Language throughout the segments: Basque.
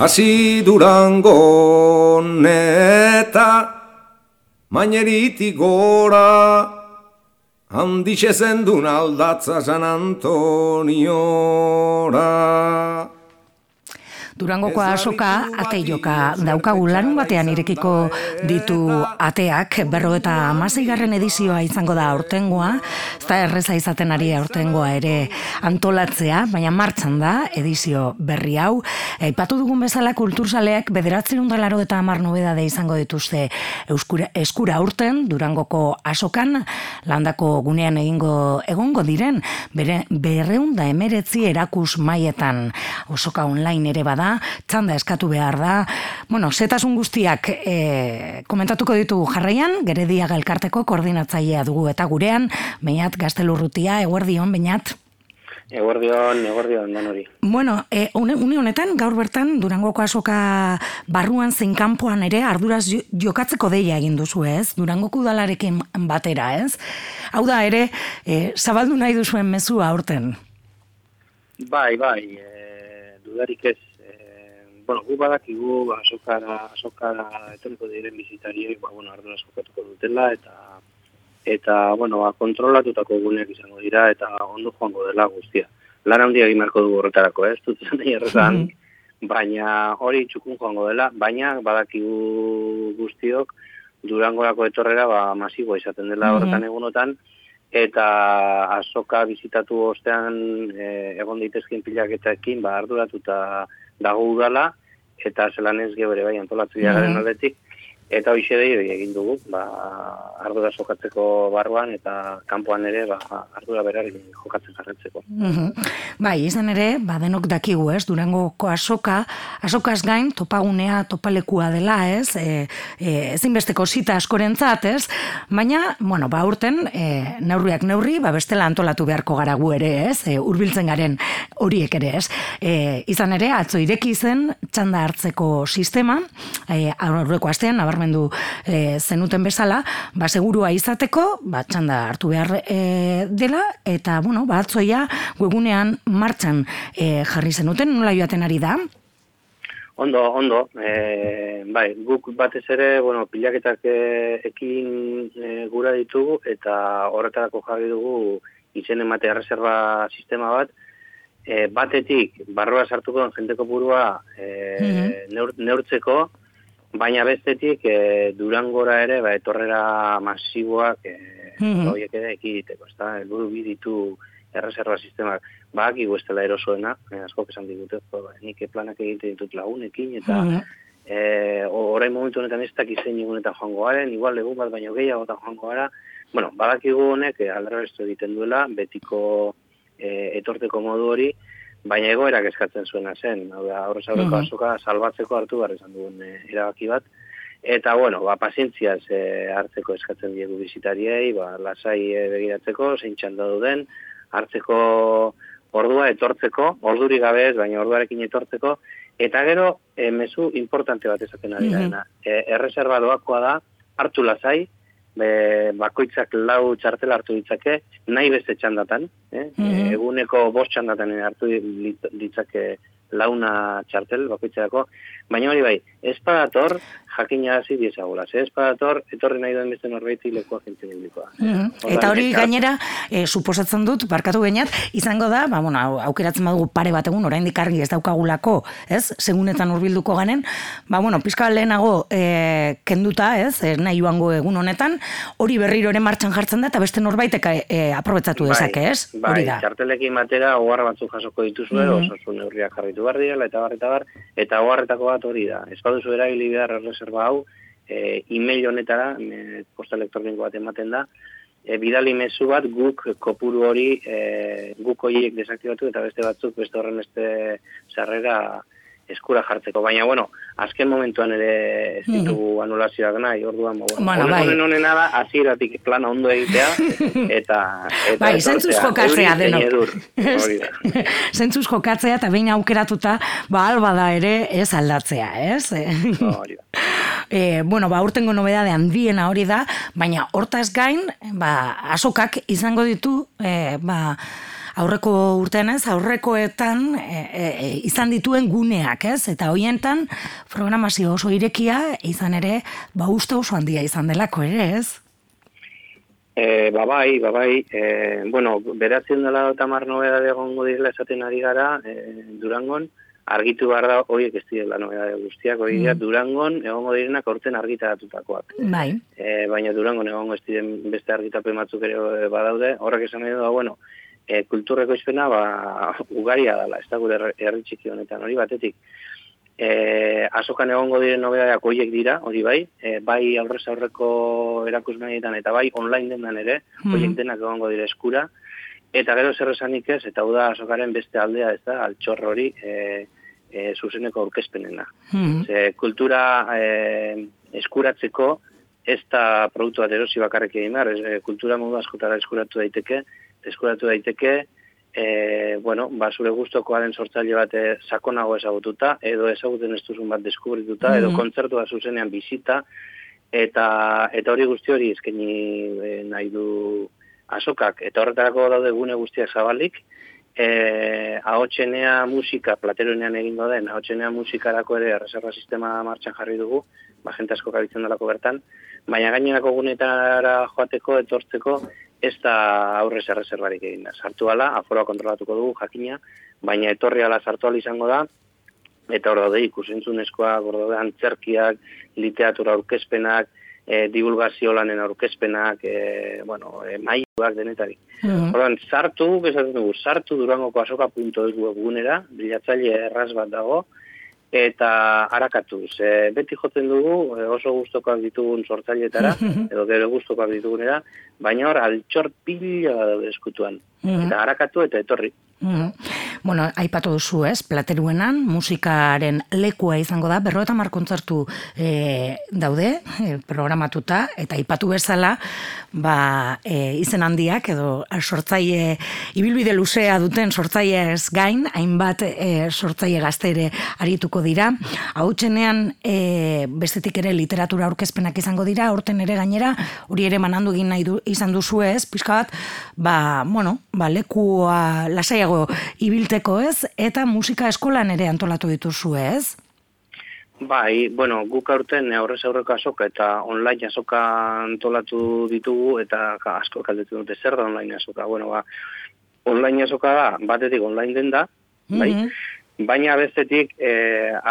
Hasi durango neta Maineritik gora Handixe zendun aldatza San Antoniora Durangoko asoka ate joka daukagu larun batean irekiko ditu ateak. Berro eta garren edizioa izango da aurtengoa. Eta erreza izaten ari aurtengoa ere antolatzea baina martxan da edizio berri hau. Aipatu dugun bezala kultursaleak bederatzen undalaro eta amar nobedade izango dituzte euskura, eskura aurten Durangoko asokan landako gunean egingo egongo diren bere, berreunda emeretzi erakus maietan osoka online ere bada txanda eskatu behar da. Bueno, zetasun guztiak e, komentatuko ditugu jarraian, geredia galkarteko koordinatzailea dugu eta gurean, bainat gaztelurrutia, eguerdion, bainat. Eguerdion, eguerdion, dan hori. Bueno, e, une, honetan, gaur bertan, Durangoko asoka barruan zein kanpoan ere, arduraz jokatzeko deia egin duzu ez, Durangoko udalarekin batera ez. Hau da ere, e, zabaldu nahi duzuen mezua aurten? Bai, bai, e, dudarik ez, bueno, gu badakigu ba, azokara, azokara etoriko diren bizitariek, ba, bueno, ardura azokatuko dutela, eta, eta bueno, ba, kontrolatutako guneak izango dira, eta ondo joango dela guztia. Lan handia egin marko dugu horretarako, ez? Dut zan erretan, baina hori txukun joango dela, baina badakigu guztiok, durangorako etorrera, ba, masiboa izaten dela horretan egunotan, eta azoka bizitatu ostean e, egon daitezkin pilaketaekin, ba, arduratuta dago udala, eta zelan ez gebere bai antolatu garen mm aldetik, eta hoxe egin dugu, ba, ardura jokatzeko barruan eta kanpoan ere ba, ardura berar jokatzen jarretzeko. Mm Bai, izan ere, ba, denok dakigu ez, durangoko asoka, asokaz gain, topagunea, topalekua dela ez, e, e, ezinbesteko zita askorentzat ez, baina, bueno, ba, urten, e, neurriak neurri, ba, bestela antolatu beharko gara gu ere ez, e, urbiltzen garen horiek ere ez. E, izan ere, atzo ireki zen, txanda hartzeko sistema, e, aurreko astean, nabarmendu e, zenuten bezala, ba, segurua izateko, ba, txanda hartu behar e, dela, eta, bueno, ba, atzoia, webunean martxan e, jarri zenuten, nola joaten ari da? Ondo, ondo, e, bai, guk batez ere, bueno, pilaketak e, ekin e, gura ditugu, eta horretarako jarri dugu izen emate reserva sistema bat, e, batetik, barroa sartuko den jenteko burua e, mm neurtzeko, baina bestetik e, durangora ere ba, etorrera masiboak e, mm -hmm. ere ekiditeko, ez da, elburu biditu erreserva sistemak, ba, egu ez dela erosoena, e, asko kesan digute, ba, nik planak egiten ditut lagunekin, eta mm -hmm. e, orain momentu honetan ez dakiz zein egunetan joango garen, igual egun bat baino gehiago eta joango gara, bueno, badakigu honek, e, aldera egiten duela, betiko e, etorteko modu hori, baina egoerak eskatzen zuena zen, hau da, aurrez aurreko uh azoka salbatzeko hartu behar esan duen e, erabaki bat, eta bueno, ba, pazientziaz e, hartzeko eskatzen diegu bizitariei, ba, lasai e, begiratzeko, zein txanda duden, hartzeko ordua etortzeko, orduri gabe ez, baina orduarekin etortzeko, eta gero, e, mezu importante bat esaten ari mm -hmm. erreserba doakoa da, hartu lasai, be, bakoitzak lau txartel hartu ditzake, nahi beste txandatan, eh? Mm eguneko bost txandatan hartu ditzake launa txartel bakoitzako, baina hori bai, ez padator, jakina hasi diezagula. Ze espadator, etorri nahi duen beste norbaiti lekoa jentzen mm Eta hori gainera, e, suposatzen dut, barkatu geniat, izango da, ba, bueno, aukeratzen badugu pare bat egun, orain dikarri ez daukagulako, ez, segunetan urbilduko ganen, ba, bueno, pizka lehenago e, kenduta, ez, ez nahi joango egun honetan, hori berriro ere martxan jartzen da, eta beste norbaitek e, aprobetzatu bai, dezake, ez? Bai, hori da. txartelekin batera, ogar batzuk jasoko dituzu, mm -hmm. oso neurriak jarritu behar dira, eta bar, eta bar, eta ogarretako bat hori da. Ez baduzu eragili behar reserva hau, e, email honetara, e, posta elektroniko bat ematen da, e, bidali mezu bat guk kopuru hori e, guk horiek desaktibatu eta beste batzuk beste horren beste sarrera eskura jartzeko. Baina, bueno, azken momentuan ere ez hmm. ditugu anulazioak nahi, orduan, bueno, bueno bai. honen honen da, aziratik plana ondo egitea, eta... eta bai, zentzuz jokatzea denok. zentzuz jokatzea eta behin aukeratuta, ba, alba da ere ez aldatzea, ez? Hori da. E, bueno, ba, urtengo nobedade handiena hori da, baina hortaz gain, ba, asokak izango ditu, e, ba, aurreko urtean ez, aurrekoetan e, e, izan dituen guneak ez, eta hoientan programazio oso irekia izan ere, ba uste oso handia izan delako ere ez? E, ba bai, ba bai, e, bueno, beratzen dela eta mar nobeda egongo direla esaten ari gara, e, Durangon, argitu behar da, horiek ez direla nobeda guztiak, hori mm. Durangon egongo direnak orten argitaratutakoak. Bai. E, baina Durangon egongo ez diren beste argitapen batzuk ere badaude, horrek esan nahi da, bueno, e, kulturreko izpena, ba, ugaria dela, ez da gure herri txiki honetan, hori batetik. E, azokan egongo diren nobedadeak horiek dira, hori bai, e, bai aurrez aurreko erakusmenetan eta bai online dendan ere, mm. horiek denak egongo dire eskura, eta gero zer esanik ez, eta hau da azokaren beste aldea, ez da, altxor hori, e, e, zuzeneko aurkezpenena. Mm -hmm. kultura e, eskuratzeko ez da produktu bat erosi bakarrik egin behar, e, kultura modu askotara eskuratu daiteke, eskuratu daiteke, e, bueno, ba, zure guztokoaren sortzaile bat e, sakonago ezagututa, edo ezaguten ez duzun bat deskubrituta, mm -hmm. edo kontzertua zuzenean bizita, eta eta hori guzti hori eskaini e, nahi du azokak, eta horretarako daude gune guztiak zabalik, e, ahotxenea musika, plateroenean egingo den, ahotxenea musikarako ere reserva sistema martxan jarri dugu, ba, jente asko kabitzen dalako bertan, baina gainerako gunetara joateko, etortzeko, ez da aurrez erreserbarik egin da. Sartu ala, aforoa kontrolatuko dugu, jakina, baina etorri ala sartu izango da, eta hor daude ikusentzunezkoa, hor daude antzerkiak, literatura aurkezpenak, e, divulgazio lanen aurkezpenak, e, bueno, e, maiuak denetari. Mm -hmm. sartu, bezatzen dugu, sartu durangoko asoka.eus webgunera, bilatzaile erraz bat dago, eta harakatu. Ze beti jotzen dugu, e, oso guztokoak ditugun sortzailetara, edo gero guztokoak ditugunera, baina hor, altxor pila eskutuan. Mm Eta harakatu eta etorri. Mm Bueno, aipatu duzu, ez? Plateruenan musikaren lekua izango da, berro eta markontzartu e, daude, e, programatuta, eta aipatu bezala, ba, e, izen handiak, edo sortzaile, ibilbide luzea duten sortzaile ez gain, hainbat e, sortzaile gaztere arituko dira. Hau txenean, e, bestetik ere literatura aurkezpenak izango dira, orten ere gainera, hori ere manandu egin nahi du, izan duzu ez, pixka bat, ba, bueno, ba, lekua lasaiago ibilteko ez, eta musika eskolan ere antolatu dituzu ez? Bai, bueno, guk aurten aurrez aurreko azoka eta online azoka antolatu ditugu eta asko kaldetu dute zer da online azoka. Bueno, ba, online azoka da, batetik online den da, bai? Mm Baina bestetik e,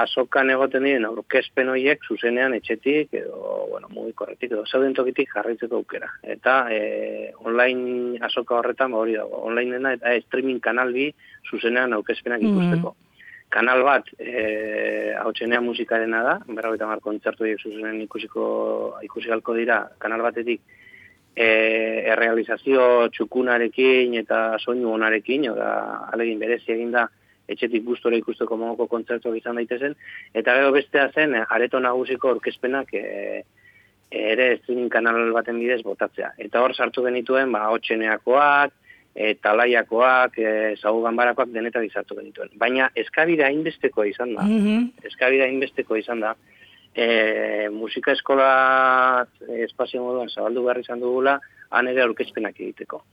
azokan egoten diren aurkezpen horiek zuzenean etxetik edo, bueno, mugi korretik edo zauden tokitik jarraitzeko aukera. Eta e, online azoka horretan ba hori dago. Online dena eta streaming kanal bi zuzenean aurkezpenak mm-hmm. ikusteko. Kanal bat e, hau txenean musikarena da, berra eta mar kontzertu horiek zuzenean ikusiko, ikusikalko dira kanal batetik e, errealizazio txukunarekin eta soinu onarekin, oda alegin berezi egin da, etxetik gustora ikusteko mogoko kontzertuak izan daitezen, eta gero bestea zen, areto nagusiko orkezpenak e, ere streaming kanal baten bidez botatzea. Eta hor sartu genituen, ba, hotxeneakoak, e, talaiakoak, e, zagu ganbarakoak denetak izartu genituen. Baina eskabira inbesteko izan da, mm -hmm. eskabira inbesteko izan da, e, musika eskola espazio moduan zabaldu behar izan dugula, han ere aurkezpenak egiteko.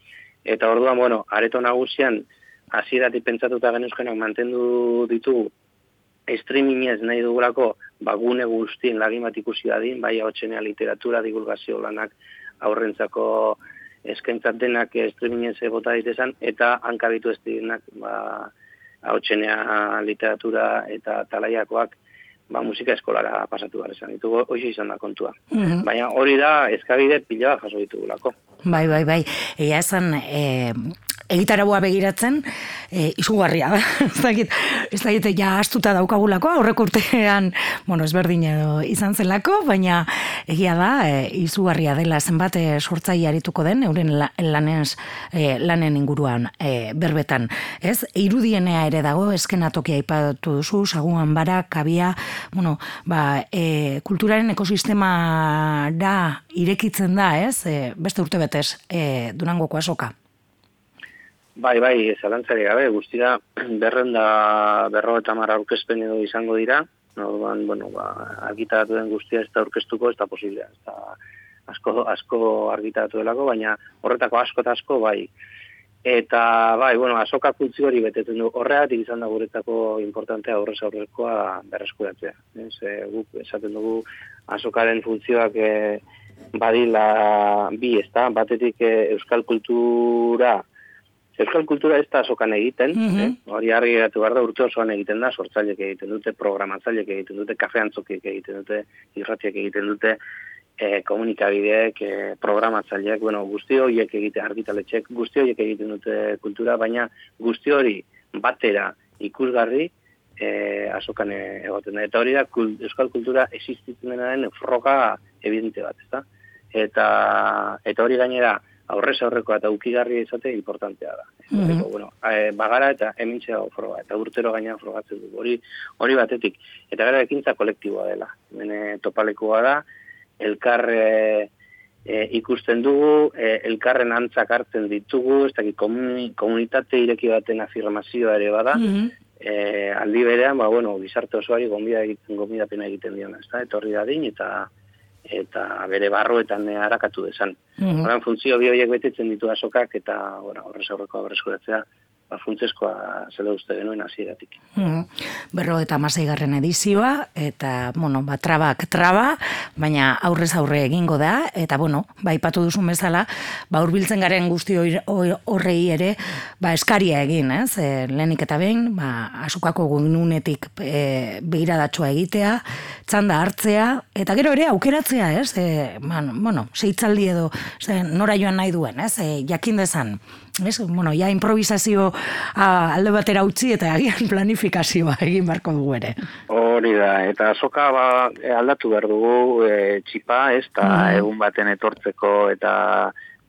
Eta orduan, bueno, areto nagusian, hasieratik pentsatuta genuzkenak mantendu ditugu streamingez nahi dugulako bagune guztien lagin bat ikusi dadin, bai hau literatura, divulgazio lanak aurrentzako eskaintzat denak streamingez bota ditezan, eta hankabitu ez direnak ba, hau literatura eta talaiakoak ba, musika eskolara pasatu gara esan ditugu, hori izan da kontua. Mhm. Baina hori da, ezkabide pila jaso ditugulako. Bai, bai, bai. Egia esan, e, egitarabua begiratzen, e, izugarria da. ez dakit, ez dakit, ja astuta daukagulako, aurrek urtean, bueno, ezberdin edo izan zelako, baina egia da, e, izugarria dela zenbat e, sortzai arituko den, euren lanez, e, lanen inguruan e, berbetan. Ez, irudienea ere dago, eskenatokia ipatu duzu, saguan bara, kabia, bueno, ba, e, kulturaren ekosistema da irekitzen da, ez, e, beste urte betez, e, durangoko asoka. Bai, bai, zalantzari gabe, guztira berrenda berro eta mara aurkezpen edo izango dira, Norban, bueno, ba, argitaratu den guztia ez da aurkeztuko, ez da posiblea, ez asko, asko argitaratu delako, baina horretako asko eta asko, bai, Eta, bai, bueno, azoka funtzio hori betetzen du. Horregatik izan da guretzako importantea aurrez aurrekoa berreskuratzea. Ez, e, guk esaten dugu azokaren funtzioak e, badila bi, ez da? Batetik e, euskal kultura, euskal kultura ez da azokan egiten, eh? hori argi geratu behar da urte osoan egiten da, sortzailek egiten dute, programatzailek egiten dute, kafeantzokik egiten dute, irratiak egiten dute, e, komunikabideek, e, programatzaileak, bueno, guzti horiek egite argitaletxek, guzti horiek egiten dute kultura, baina guzti hori batera ikusgarri e, azokan egoten da. Eta hori da, euskal kultura existitzen denaren froga evidente bat, ezta? Eta, eta hori gainera, aurrez aurreko eta ukigarria izate importantea da. Mm bueno, e, bagara eta hemintzea froga, eta urtero gainean frogatzen du. Hori, hori batetik. Eta gara ekintza kolektiboa dela. Bene topalekoa da, elkar e, ikusten dugu, e, elkarren antzak hartzen ditugu, ez dakit komunitate ireki baten afirmazioa ere bada, mm aldi berean, ba, bueno, bizarte osoari gombida egiten, gombida pena egiten diona, ez da, etorri da din, eta eta bere barroetan harakatu desan. Mm -hmm. funtzio bi horiek betetzen ditu asokak, eta bueno, horrez aurreko aurrezkuratzea, ba, funtzeskoa zela uste genuen hasieratik. Mm, berro eta garren edizioa, eta, bueno, ba, trabak traba, baina aurrez aurre egingo da, eta, bueno, ba, ipatu duzun bezala, ba, urbiltzen garen guzti horrei ere, ba, eskaria egin, ez? E, lehenik eta behin, ba, asukako gununetik e, behiradatxoa egitea, txanda hartzea, eta gero ere aukeratzea, ez? E, man, bueno, seitzaldi edo, ze, nora joan nahi duen, ez? E, jakin dezan, ez? Bueno, ja improvisazio a, alde batera utzi eta agian planifikazioa egin barko dugu ere. Hori da, eta soka ba, e, aldatu behar dugu e, txipa, ez, eta mm. egun baten etortzeko eta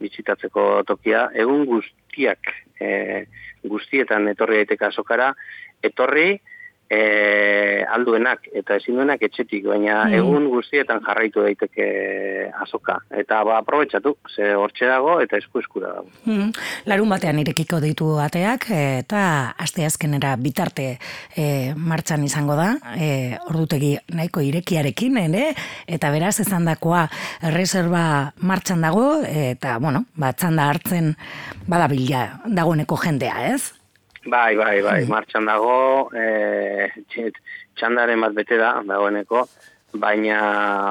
bizitatzeko tokia, egun guztiak e, guztietan etorri daiteka azokara, etorri, e, alduenak eta ezin duenak etxetik, baina mm. egun guztietan jarraitu daiteke azoka. Eta ba, aprobetsatu, ze hortxe dago eta esku eskura dago. Mm. Larun batean irekiko ditu ateak eta aste azkenera bitarte e, martxan izango da, e, ordutegi nahiko irekiarekin, ere, eta beraz ezan dakoa reserva martxan dago, eta, bueno, bat txanda hartzen badabila dagoeneko jendea, ez? Bai, bai, bai, mm. martxan dago, e, txandaren bat bete da, dagoeneko, baina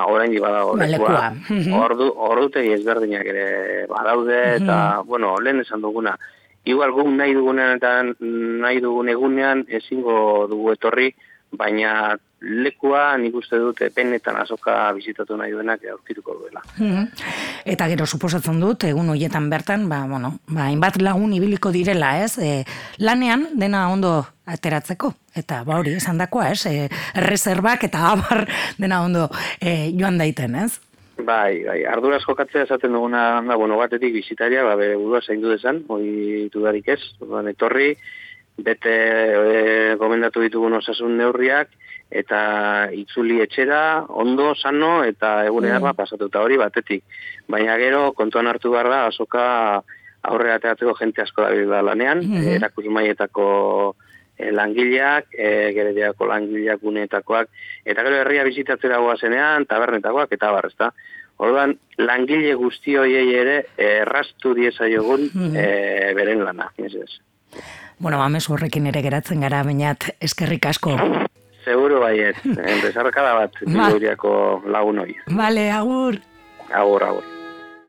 orain badago lekua. Mhm. Ordu, ordu tegi ezberdinak ere badaude, eta, mm bueno, lehen esan duguna, igual gu nahi dugunean eta nahi dugun egunean ezingo dugu etorri, baina lekua nik uste dut penetan azoka bizitatu nahi duenak aurkituko duela. Mhm. Eta gero suposatzen dut egun hoietan bertan, ba bueno, ba hainbat lagun ibiliko direla, ez? E, lanean dena ondo ateratzeko eta ba hori esandakoa, ez? E, reservak eta abar dena ondo e, joan daiten, ez? Bai, bai, arduraz jokatzea esaten duguna, da, bueno, batetik bizitaria, ba, bere burua zaindu dezan, hori dudarik ez, etorri, bete e, gomendatu ditugun osasun neurriak, eta itzuli etxera, ondo, sano, eta egunean mm. pasatuta hori batetik. Baina gero, kontuan hartu behar da, azoka aurrera teatzeko jente asko da bila lanean, mm -hmm. erakus maietako e, langileak, e, gerediako langileak guneetakoak, eta gero herria bizitatzera zenean, tabernetakoak, eta barrezta. Orduan, langile guzti hoiei ere errastu diesa jogun mm -hmm. beren lana. Bueno, amesu horrekin ere geratzen gara, bainat, eskerrik asko. Seguro baiet, enpresarkada bat, ba. lagun hori. Vale, agur. Agur, agur.